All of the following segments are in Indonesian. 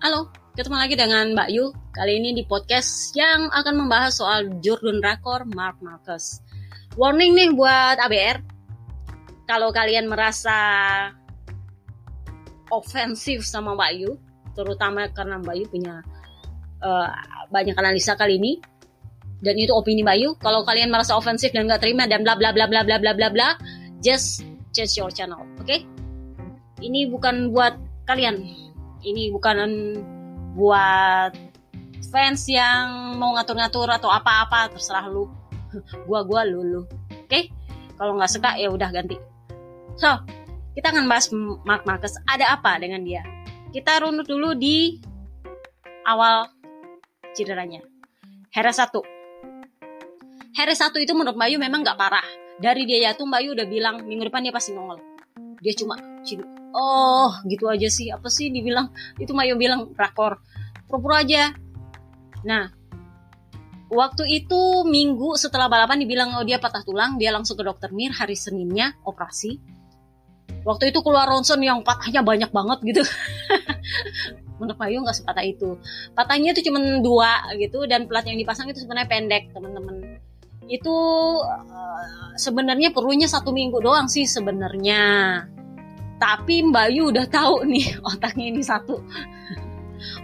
Halo, ketemu lagi dengan Mbak Yu. Kali ini di podcast yang akan membahas soal Jordan Rakor Mark Marcus. Warning nih buat ABR. Kalau kalian merasa ofensif sama Mbak Yu, terutama karena Mbak Yu punya uh, banyak analisa kali ini, dan itu opini Mbak Yu. Kalau kalian merasa ofensif dan nggak terima dan bla bla bla bla bla bla bla bla, just change your channel, oke? Okay? Ini bukan buat kalian, ini bukan buat fans yang mau ngatur-ngatur atau apa-apa terserah lu. Gua gua lu lu. Oke? Okay? kalau nggak suka ya udah ganti. So kita akan bahas Mark Marcus ada apa dengan dia? Kita runut dulu di awal cederanya. Heres 1 Heres 1 itu menurut Bayu memang nggak parah. Dari dia jatuh Bayu udah bilang minggu depan dia pasti nongol dia cuma oh gitu aja sih. Apa sih dibilang? Itu Mayo bilang rakor pura-pura aja. Nah waktu itu minggu setelah balapan dibilang oh dia patah tulang. Dia langsung ke dokter Mir hari Seninnya operasi. Waktu itu keluar ronson yang patahnya banyak banget gitu. Menurut Mayu nggak sepatah itu. Patahnya itu cuma dua gitu dan plat yang dipasang itu sebenarnya pendek teman-teman itu uh, sebenarnya perlunya satu minggu doang sih sebenarnya. Tapi Mbak Yu udah tahu nih otaknya ini satu.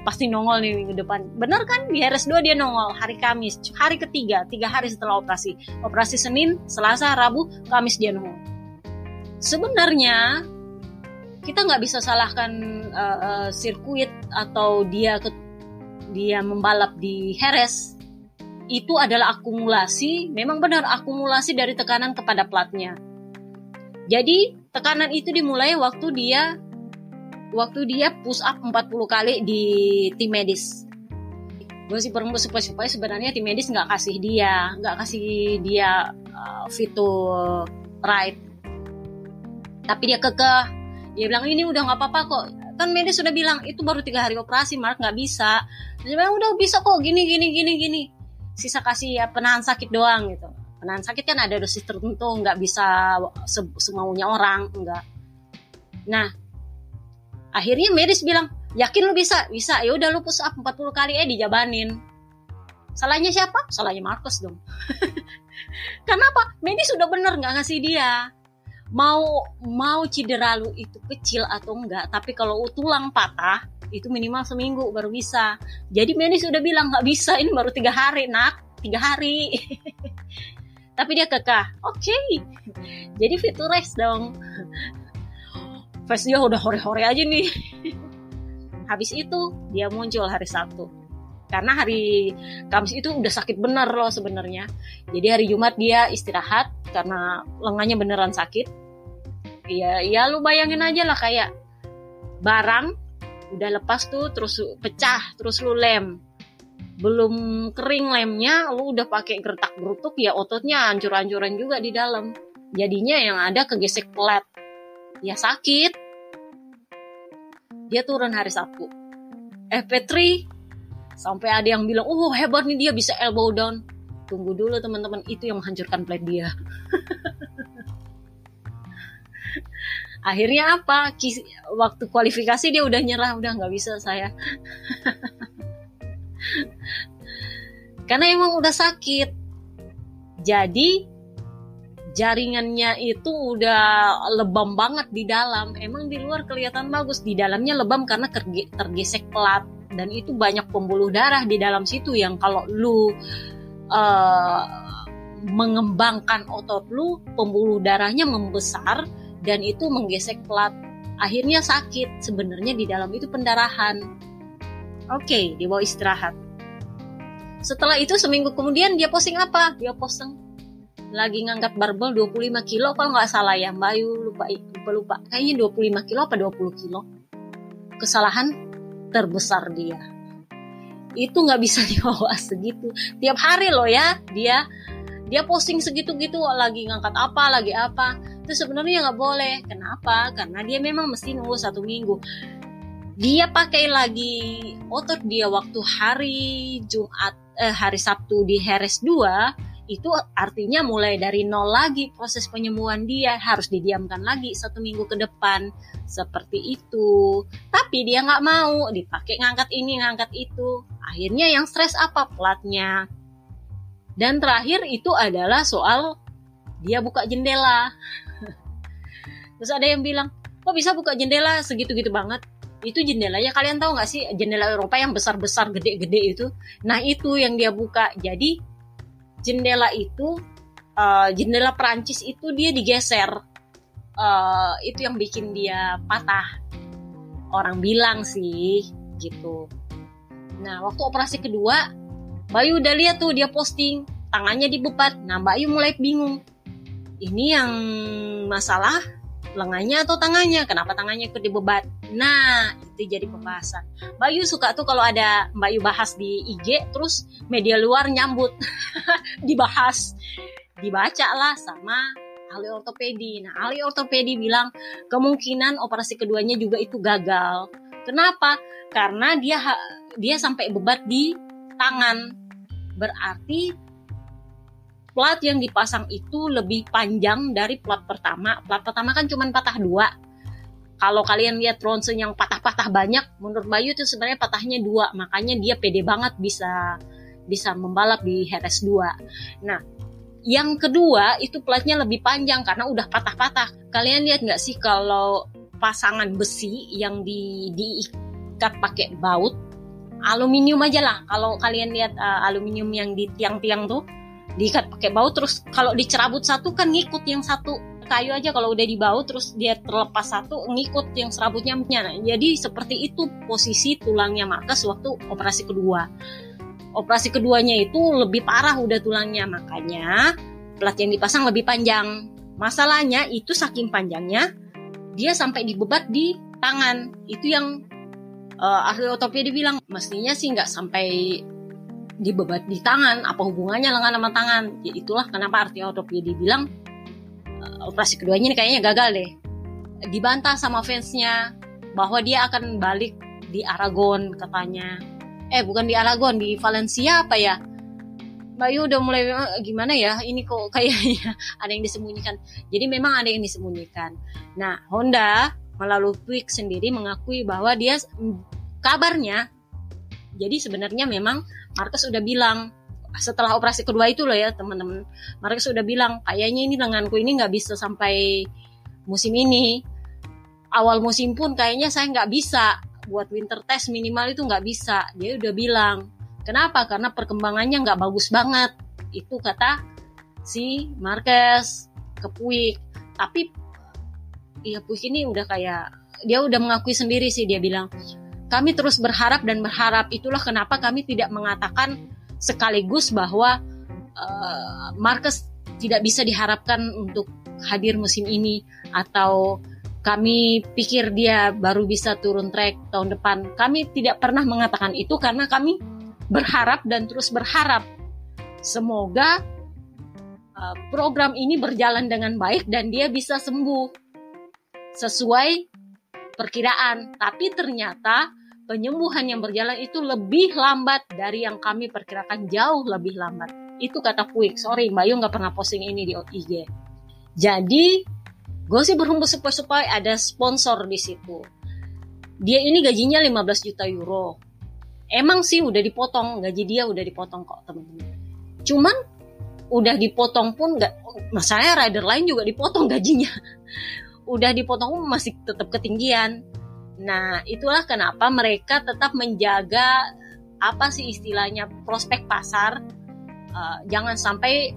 Pasti nongol nih minggu depan. Bener kan? Di RS2 dia nongol hari Kamis. Hari ketiga tiga hari setelah operasi. Operasi Senin Selasa Rabu Kamis dia nongol. Sebenarnya kita nggak bisa salahkan uh, uh, sirkuit atau dia ke, dia membalap di Heres itu adalah akumulasi memang benar akumulasi dari tekanan kepada platnya jadi tekanan itu dimulai waktu dia waktu dia push up 40 kali di tim medis. Gue sih perlu supaya, supaya sebenarnya tim medis nggak kasih dia, nggak kasih dia uh, fitur right. Tapi dia kekeh, dia bilang ini udah nggak apa-apa kok. Kan medis sudah bilang itu baru tiga hari operasi, Mark nggak bisa. Dia bilang udah bisa kok, gini gini gini gini. Sisa kasih ya penahan sakit doang gitu. Penahan sakit kan ada dosis tertentu nggak bisa se semaunya orang enggak nah akhirnya medis bilang yakin lu bisa? Bisa. Ya udah lu push up 40 kali eh dijabanin. Salahnya siapa? Salahnya Marcus dong. Kenapa? Medis sudah bener nggak ngasih dia. Mau mau cedera lu itu kecil atau enggak tapi kalau tulang patah itu minimal seminggu baru bisa. Jadi medis sudah bilang nggak bisa ini baru tiga hari nak. Tiga hari. Tapi dia kekeh. Oke. Okay. jadi race dong. Face dia udah hore-hore aja nih. Habis itu dia muncul hari Sabtu. Karena hari Kamis itu udah sakit bener loh sebenarnya. Jadi hari Jumat dia istirahat karena lengannya beneran sakit. Ya ya lu bayangin aja lah kayak barang udah lepas tuh terus pecah terus lu lem. Belum kering lemnya lu udah pakai gertak gerutuk ya ototnya hancur-hancuran juga di dalam. Jadinya yang ada kegesek pelat. Ya sakit. Dia turun hari Sabtu. FP3 sampai ada yang bilang oh hebat nih dia bisa elbow down. Tunggu dulu teman-teman itu yang menghancurkan plat dia akhirnya apa? Waktu kualifikasi dia udah nyerah udah nggak bisa saya. Karena emang udah sakit. Jadi jaringannya itu udah lebam banget di dalam. Emang di luar kelihatan bagus. Di dalamnya lebam karena tergesek pelat. Dan itu banyak pembuluh darah di dalam situ yang kalau lu uh, mengembangkan otot lu pembuluh darahnya membesar dan itu menggesek pelat akhirnya sakit. Sebenarnya di dalam itu pendarahan. Oke okay, dibawa istirahat. Setelah itu seminggu kemudian dia posting apa? Dia posting lagi ngangkat barbel 25 kilo kalau nggak salah ya Mbak. Ayu lupa lupa lupa. Kayaknya 25 kilo apa 20 kilo? Kesalahan terbesar dia. Itu nggak bisa dibawa segitu. Tiap hari loh ya dia dia posting segitu gitu lagi ngangkat apa lagi apa itu sebenarnya nggak boleh. Kenapa? Karena dia memang mesti nunggu satu minggu. Dia pakai lagi otot dia waktu hari Jumat eh, hari Sabtu di Heres 2 itu artinya mulai dari nol lagi proses penyembuhan dia. Harus didiamkan lagi satu minggu ke depan. Seperti itu. Tapi dia nggak mau dipakai ngangkat ini ngangkat itu. Akhirnya yang stres apa platnya? Dan terakhir itu adalah soal dia buka jendela terus ada yang bilang kok bisa buka jendela segitu-gitu banget? Itu jendelanya kalian tahu nggak sih jendela Eropa yang besar-besar gede-gede itu? Nah itu yang dia buka. Jadi jendela itu uh, jendela Perancis itu dia digeser. Uh, itu yang bikin dia patah. Orang bilang sih gitu. Nah waktu operasi kedua Bayu udah lihat tuh dia posting tangannya dibebat nah Bayu mulai bingung. Ini yang masalah lengannya atau tangannya? Kenapa tangannya ikut dibebat? Nah itu jadi pembahasan. Mbak Yu suka tuh kalau ada Mbak Yu bahas di IG terus media luar nyambut. Dibahas. Dibaca lah sama ahli ortopedi. Nah ahli ortopedi bilang kemungkinan operasi keduanya juga itu gagal. Kenapa? Karena dia dia sampai bebat di tangan. Berarti plat yang dipasang itu lebih panjang dari plat pertama. Plat pertama kan cuma patah dua. Kalau kalian lihat ronsen yang patah-patah banyak, menurut Bayu itu sebenarnya patahnya dua, makanya dia pede banget bisa bisa membalap di Heres 2. Nah, yang kedua itu platnya lebih panjang karena udah patah-patah. Kalian lihat nggak sih kalau pasangan besi yang di diikat pakai baut aluminium aja lah. Kalau kalian lihat uh, aluminium yang di tiang-tiang tuh, diikat pakai baut terus kalau dicerabut satu kan ngikut yang satu kayu aja. Kalau udah dibaut terus dia terlepas satu ngikut yang serabutnya. Nah, jadi seperti itu posisi tulangnya Marcus waktu operasi kedua. Operasi keduanya itu lebih parah udah tulangnya makanya plat yang dipasang lebih panjang. Masalahnya itu saking panjangnya dia sampai dibebat di tangan. Itu yang uh, ahli otopedi bilang mestinya sih nggak sampai dibebat di tangan apa hubungannya lengan sama tangan? Ya itulah kenapa arti ortopedi bilang uh, operasi keduanya ini kayaknya gagal deh. Dibantah sama fansnya bahwa dia akan balik di Aragon katanya. Eh bukan di Aragon di Valencia apa ya? Bayu udah mulai eh, gimana ya? Ini kok kayaknya ada yang disembunyikan. Jadi memang ada yang disembunyikan. Nah Honda melalui tweet sendiri mengakui bahwa dia kabarnya jadi sebenarnya memang Marcus udah bilang setelah operasi kedua itu loh ya teman-teman. Marcus udah bilang kayaknya ini lenganku ini nggak bisa sampai musim ini. Awal musim pun kayaknya saya nggak bisa buat winter test minimal itu nggak bisa. Dia udah bilang kenapa? Karena perkembangannya nggak bagus banget. Itu kata si Marcus ke Puig. Tapi ya Puig ini udah kayak dia udah mengakui sendiri sih dia bilang kami terus berharap dan berharap itulah kenapa kami tidak mengatakan sekaligus bahwa uh, Marcus tidak bisa diharapkan untuk hadir musim ini atau kami pikir dia baru bisa turun track tahun depan. Kami tidak pernah mengatakan itu karena kami berharap dan terus berharap semoga uh, program ini berjalan dengan baik dan dia bisa sembuh sesuai perkiraan, tapi ternyata penyembuhan yang berjalan itu lebih lambat dari yang kami perkirakan jauh lebih lambat. Itu kata Puik. Sorry, Mbak Yu nggak pernah posting ini di IG. Jadi, gue sih berhembus supaya ada sponsor di situ. Dia ini gajinya 15 juta euro. Emang sih udah dipotong, gaji dia udah dipotong kok teman-teman. Cuman udah dipotong pun nggak, masalahnya rider lain juga dipotong gajinya udah dipotong masih tetap ketinggian. Nah, itulah kenapa mereka tetap menjaga apa sih istilahnya prospek pasar. Uh, jangan sampai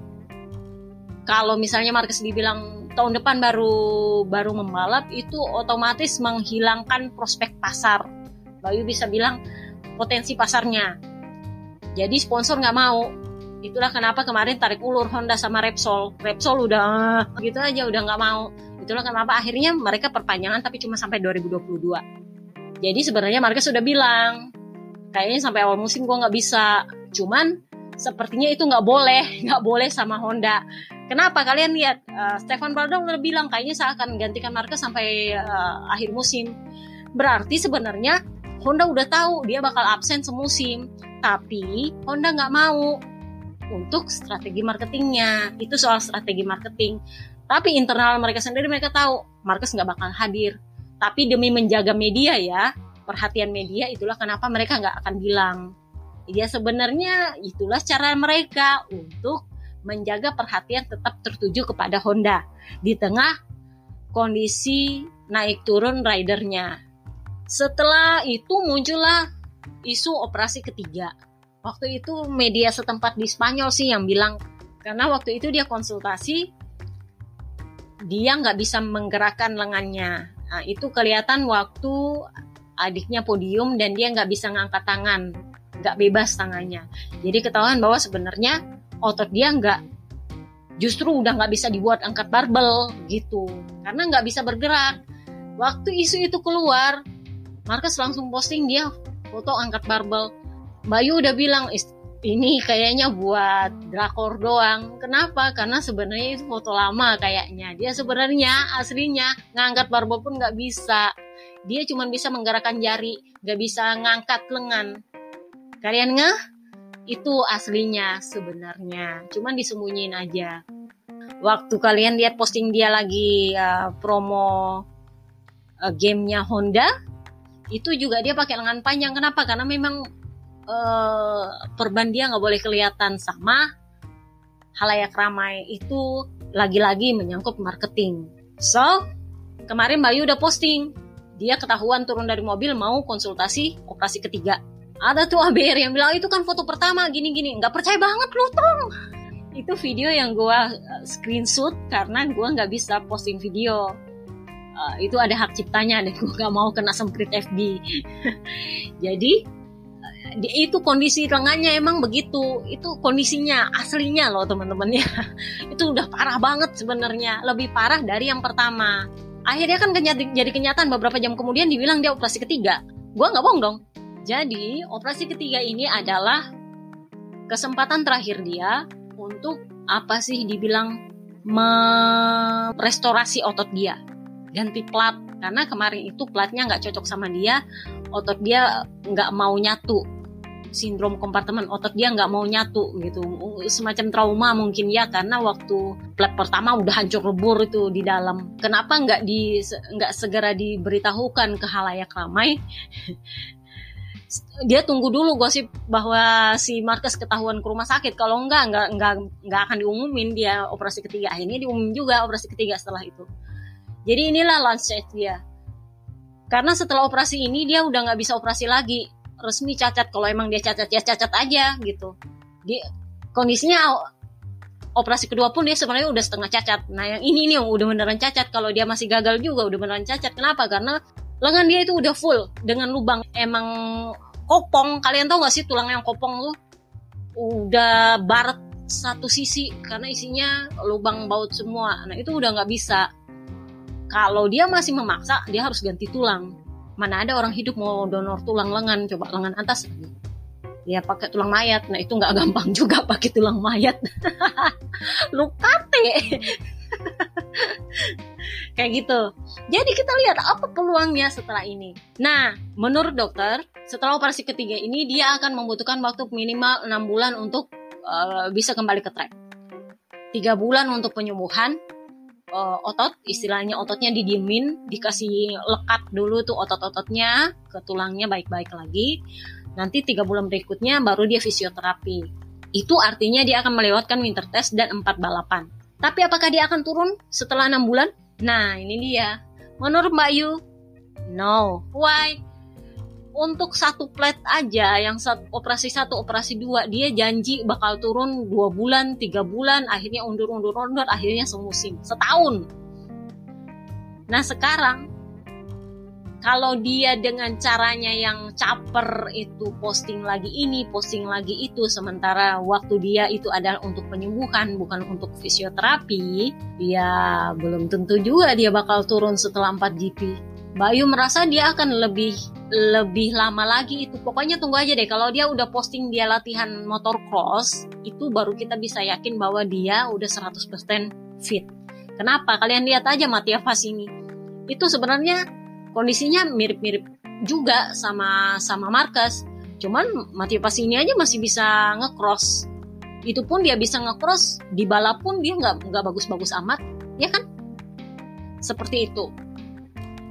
kalau misalnya Marcus dibilang tahun depan baru baru membalap itu otomatis menghilangkan prospek pasar. Bayu bisa bilang potensi pasarnya. Jadi sponsor nggak mau. Itulah kenapa kemarin tarik ulur Honda sama Repsol. Repsol udah gitu aja udah nggak mau itulah kenapa? Akhirnya mereka perpanjangan tapi cuma sampai 2022 jadi sebenarnya mereka sudah bilang kayaknya sampai awal musim gue nggak bisa. Cuman sepertinya itu nggak boleh nggak boleh sama Honda. Kenapa? Kalian lihat uh, Stefan Baldong udah bilang kayaknya saya akan gantikan Marquez sampai uh, akhir musim. Berarti sebenarnya Honda udah tahu dia bakal absen semusim tapi Honda nggak mau untuk strategi marketingnya. Itu soal strategi marketing. Tapi internal mereka sendiri mereka tahu Marcus nggak bakal hadir. Tapi demi menjaga media ya, perhatian media itulah kenapa mereka nggak akan bilang. Ya sebenarnya itulah cara mereka untuk menjaga perhatian tetap tertuju kepada Honda di tengah kondisi naik turun ridernya. Setelah itu muncullah isu operasi ketiga. Waktu itu media setempat di Spanyol sih yang bilang karena waktu itu dia konsultasi dia nggak bisa menggerakkan lengannya. Nah, itu kelihatan waktu adiknya podium dan dia nggak bisa ngangkat tangan, nggak bebas tangannya. Jadi ketahuan bahwa sebenarnya otot dia nggak justru udah nggak bisa dibuat angkat barbel gitu karena nggak bisa bergerak waktu isu itu keluar Marcus langsung posting dia foto angkat barbel Bayu udah bilang ini kayaknya buat drakor doang. Kenapa? Karena sebenarnya itu foto lama kayaknya. Dia sebenarnya aslinya ngangkat barbel pun nggak bisa. Dia cuma bisa menggerakkan jari nggak bisa ngangkat lengan. Kalian ngeh? Itu aslinya sebenarnya. Cuman disembunyiin aja. Waktu kalian lihat posting dia lagi uh, promo uh, gamenya Honda itu juga dia pakai lengan panjang. Kenapa? Karena memang uh, perban dia nggak boleh kelihatan sama. Halayak ramai itu lagi-lagi menyangkut marketing. So kemarin Bayu udah posting. Dia ketahuan turun dari mobil mau konsultasi operasi ketiga. Ada tuh ABR yang bilang itu kan foto pertama gini-gini. Nggak percaya banget lu tong. Itu video yang gue uh, screenshot karena gue nggak bisa posting video. Uh, itu ada hak ciptanya dan gue gak mau kena semprit FB jadi itu kondisi lengannya emang begitu. Itu kondisinya aslinya loh teman-teman ya. Itu udah parah banget sebenarnya. Lebih parah dari yang pertama. Akhirnya kan jadi kenyataan beberapa jam kemudian dibilang dia operasi ketiga. Gue nggak bohong dong. Jadi, operasi ketiga ini adalah kesempatan terakhir dia untuk apa sih dibilang merestorasi otot dia. Ganti plat, karena kemarin itu platnya nggak cocok sama dia, otot dia nggak mau nyatu. Sindrom kompartemen otot dia nggak mau nyatu gitu, semacam trauma mungkin ya karena waktu plat pertama udah hancur lebur itu di dalam. Kenapa nggak di nggak segera diberitahukan ke halayak ramai dia tunggu dulu gosip bahwa si Marcus ketahuan ke rumah sakit. Kalau enggak, enggak, enggak, enggak akan diumumin dia operasi ketiga. Akhirnya diumumin juga operasi ketiga setelah itu. Jadi inilah launch dia. Karena setelah operasi ini dia udah nggak bisa operasi lagi. Resmi cacat. Kalau emang dia cacat ya cacat aja gitu. Di kondisinya operasi kedua pun dia sebenarnya udah setengah cacat. Nah yang ini nih yang udah beneran cacat. Kalau dia masih gagal juga udah beneran cacat. Kenapa? Karena lengan dia itu udah full dengan lubang emang kopong kalian tahu gak sih tulang yang kopong tuh udah baret satu sisi karena isinya lubang baut semua nah itu udah nggak bisa kalau dia masih memaksa dia harus ganti tulang mana ada orang hidup mau donor tulang lengan coba lengan atas dia pakai tulang mayat nah itu nggak gampang juga pakai tulang mayat lukate Kayak gitu. Jadi kita lihat apa peluangnya setelah ini. Nah, menurut dokter, setelah operasi ketiga ini dia akan membutuhkan waktu minimal 6 bulan untuk uh, bisa kembali ke track. 3 bulan untuk penyembuhan uh, otot, istilahnya ototnya didiemin, dikasih lekat dulu tuh otot-ototnya ke tulangnya baik-baik lagi. Nanti tiga bulan berikutnya baru dia fisioterapi. Itu artinya dia akan melewatkan winter test dan 4 balapan. Tapi apakah dia akan turun setelah enam bulan? Nah, ini dia. Menurut Mbak Yu, no. Why? Untuk satu plate aja, yang satu, operasi satu, operasi dua, dia janji bakal turun dua bulan, tiga bulan, akhirnya undur-undur-undur, akhirnya semusim, setahun. Nah sekarang kalau dia dengan caranya yang caper itu posting lagi ini, posting lagi itu, sementara waktu dia itu adalah untuk penyembuhan, bukan untuk fisioterapi, ya belum tentu juga dia bakal turun setelah 4 GP. Bayu merasa dia akan lebih lebih lama lagi itu. Pokoknya tunggu aja deh. Kalau dia udah posting dia latihan motor cross, itu baru kita bisa yakin bahwa dia udah 100% fit. Kenapa? Kalian lihat aja Matia Fas ini. Itu sebenarnya kondisinya mirip-mirip juga sama sama Marcus. Cuman Matthew pas ini aja masih bisa ngecross. itu pun dia bisa ngecross di balap pun dia nggak nggak bagus-bagus amat ya kan seperti itu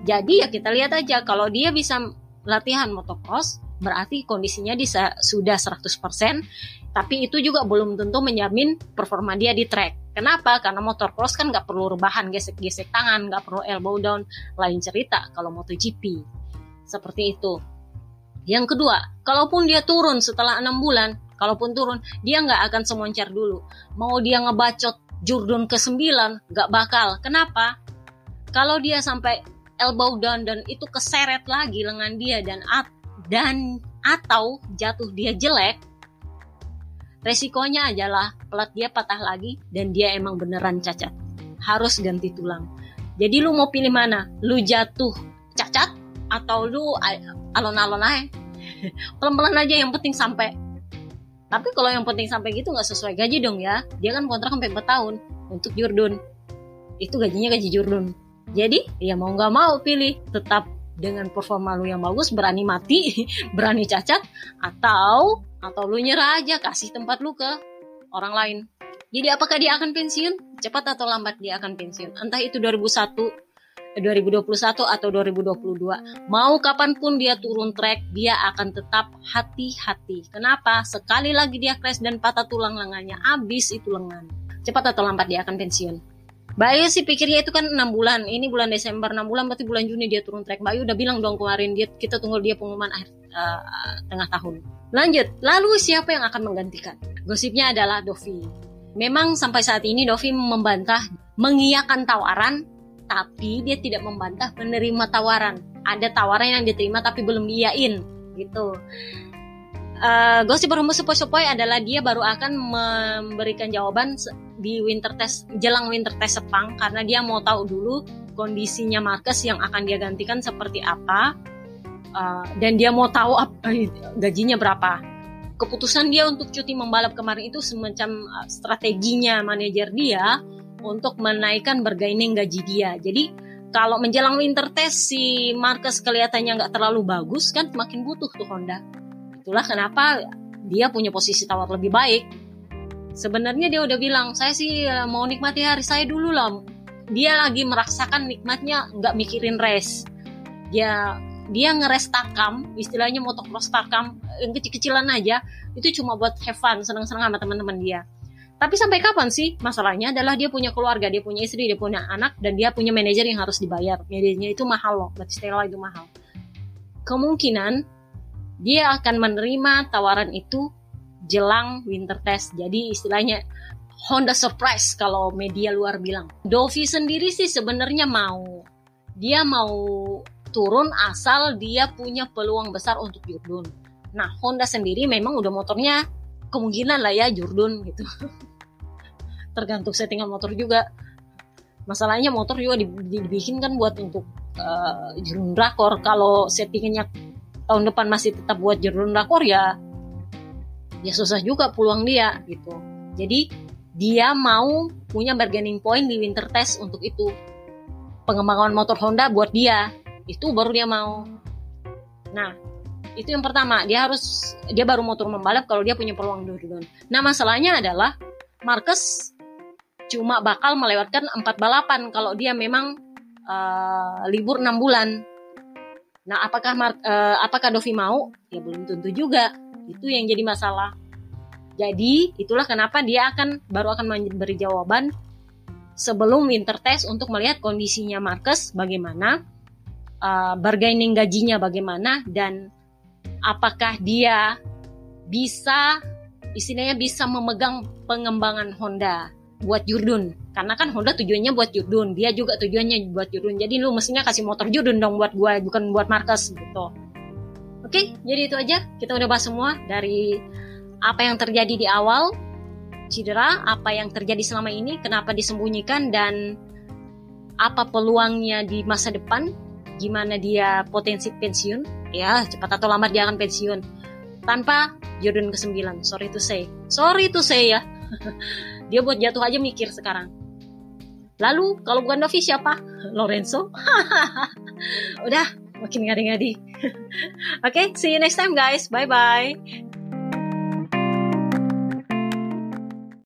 jadi ya kita lihat aja kalau dia bisa latihan motocross berarti kondisinya bisa sudah 100% tapi itu juga belum tentu menjamin performa dia di track. Kenapa? Karena motocross kan nggak perlu rebahan gesek-gesek tangan nggak perlu elbow down lain cerita kalau MotoGP. Seperti itu. Yang kedua kalaupun dia turun setelah enam bulan kalaupun turun dia nggak akan semoncar dulu. Mau dia ngebacot Jordan ke 9 nggak bakal. Kenapa? Kalau dia sampai elbow down dan itu keseret lagi lengan dia dan at dan atau jatuh dia jelek resikonya adalah pelat dia patah lagi dan dia emang beneran cacat. Harus ganti tulang. Jadi lu mau pilih mana? Lu jatuh cacat atau lu alon-alon aja? Pelan-pelan aja yang penting sampai. Tapi kalau yang penting sampai gitu nggak sesuai gaji dong ya. Dia kan kontrak sampai 4 tahun untuk Jordan itu gajinya gaji Jordan jadi ya mau nggak mau pilih tetap dengan performa lu yang bagus berani mati berani cacat atau atau lu nyerah aja kasih tempat lu ke orang lain. Jadi apakah dia akan pensiun? Cepat atau lambat dia akan pensiun. Entah itu 2001 2021 atau 2022 mau kapan pun dia turun track dia akan tetap hati-hati. Kenapa? Sekali lagi dia crash dan patah tulang lengannya. Habis itu lengan. Cepat atau lambat dia akan pensiun Bayu sih pikirnya itu kan 6 bulan. Ini bulan Desember 6 bulan berarti bulan Juni dia turun track. Bayu udah bilang dong kemarin dia kita tunggu dia pengumuman akhir uh, tengah tahun. Lanjut, lalu siapa yang akan menggantikan? Gosipnya adalah Dovi. Memang sampai saat ini Dovi membantah mengiyakan tawaran tapi dia tidak membantah menerima tawaran. Ada tawaran yang diterima tapi belum diiyain gitu uh, gosip berhembus sepoi-sepoi adalah dia baru akan memberikan jawaban di winter test jelang winter test Sepang karena dia mau tahu dulu kondisinya Marcus yang akan dia gantikan seperti apa uh, dan dia mau tahu apa, gajinya berapa. Keputusan dia untuk cuti membalap kemarin itu semacam uh, strateginya manajer dia untuk menaikkan bergaining gaji dia. Jadi kalau menjelang winter test si Marcus kelihatannya nggak terlalu bagus kan makin butuh tuh Honda. Itulah kenapa dia punya posisi tawar lebih baik sebenarnya dia udah bilang saya sih eh, mau nikmati hari saya dulu lah. Dia lagi merasakan nikmatnya nggak mikirin race dia dia ngeres takam istilahnya motocross takam yang kecil-kecilan aja itu cuma buat have fun senang-senang sama teman-teman dia. Tapi sampai kapan sih? Masalahnya adalah dia punya keluarga dia punya istri dia punya anak dan dia punya manajer yang harus dibayar. Manajernya itu mahal loh buat Stella itu mahal. Kemungkinan dia akan menerima tawaran itu jelang winter test. Jadi istilahnya Honda surprise kalau media luar bilang. Dovi sendiri sih sebenarnya mau. Dia mau turun asal dia punya peluang besar untuk Jordan. Nah, Honda sendiri memang udah motornya kemungkinan lah ya Jordan gitu. Tergantung settingan motor juga. Masalahnya motor juga dibikin kan buat untuk uh, Jordan Rakor. Kalau settingannya tahun depan masih tetap buat Jordan Rakor ya ya susah juga peluang dia gitu. Jadi dia mau punya bargaining point di winter test untuk itu. Pengembangan motor Honda buat dia itu baru dia mau. Nah itu yang pertama dia harus dia baru motor membalap kalau dia punya peluang Jordan nah masalahnya adalah Marcus cuma bakal melewatkan empat balapan kalau dia memang uh, libur enam bulan. Nah, apakah uh, apakah Dovi mau? Ya belum tentu juga. Itu yang jadi masalah. Jadi, itulah kenapa dia akan baru akan memberi jawaban sebelum winter test untuk melihat kondisinya Marcus bagaimana, uh, bargaining gajinya bagaimana dan apakah dia bisa istilahnya bisa memegang pengembangan Honda buat Jurdun karena kan Honda tujuannya buat Jurdun dia juga tujuannya buat Jurdun jadi lu mestinya kasih motor Jurdun dong buat gue bukan buat Marcus gitu oke jadi itu aja. Kita udah bahas semua dari apa yang terjadi di awal cedera apa yang terjadi selama ini kenapa disembunyikan dan apa peluangnya di masa depan gimana dia potensi pensiun. Ya cepat atau lambat dia akan pensiun. Tanpa Jordan ke-9. Sorry to say. Sorry to say ya. Dia buat jatuh aja mikir sekarang. Lalu kalau bukan Novi siapa? Lorenzo. Udah, makin ngadi-ngadi. Oke, okay, see you next time guys. Bye bye.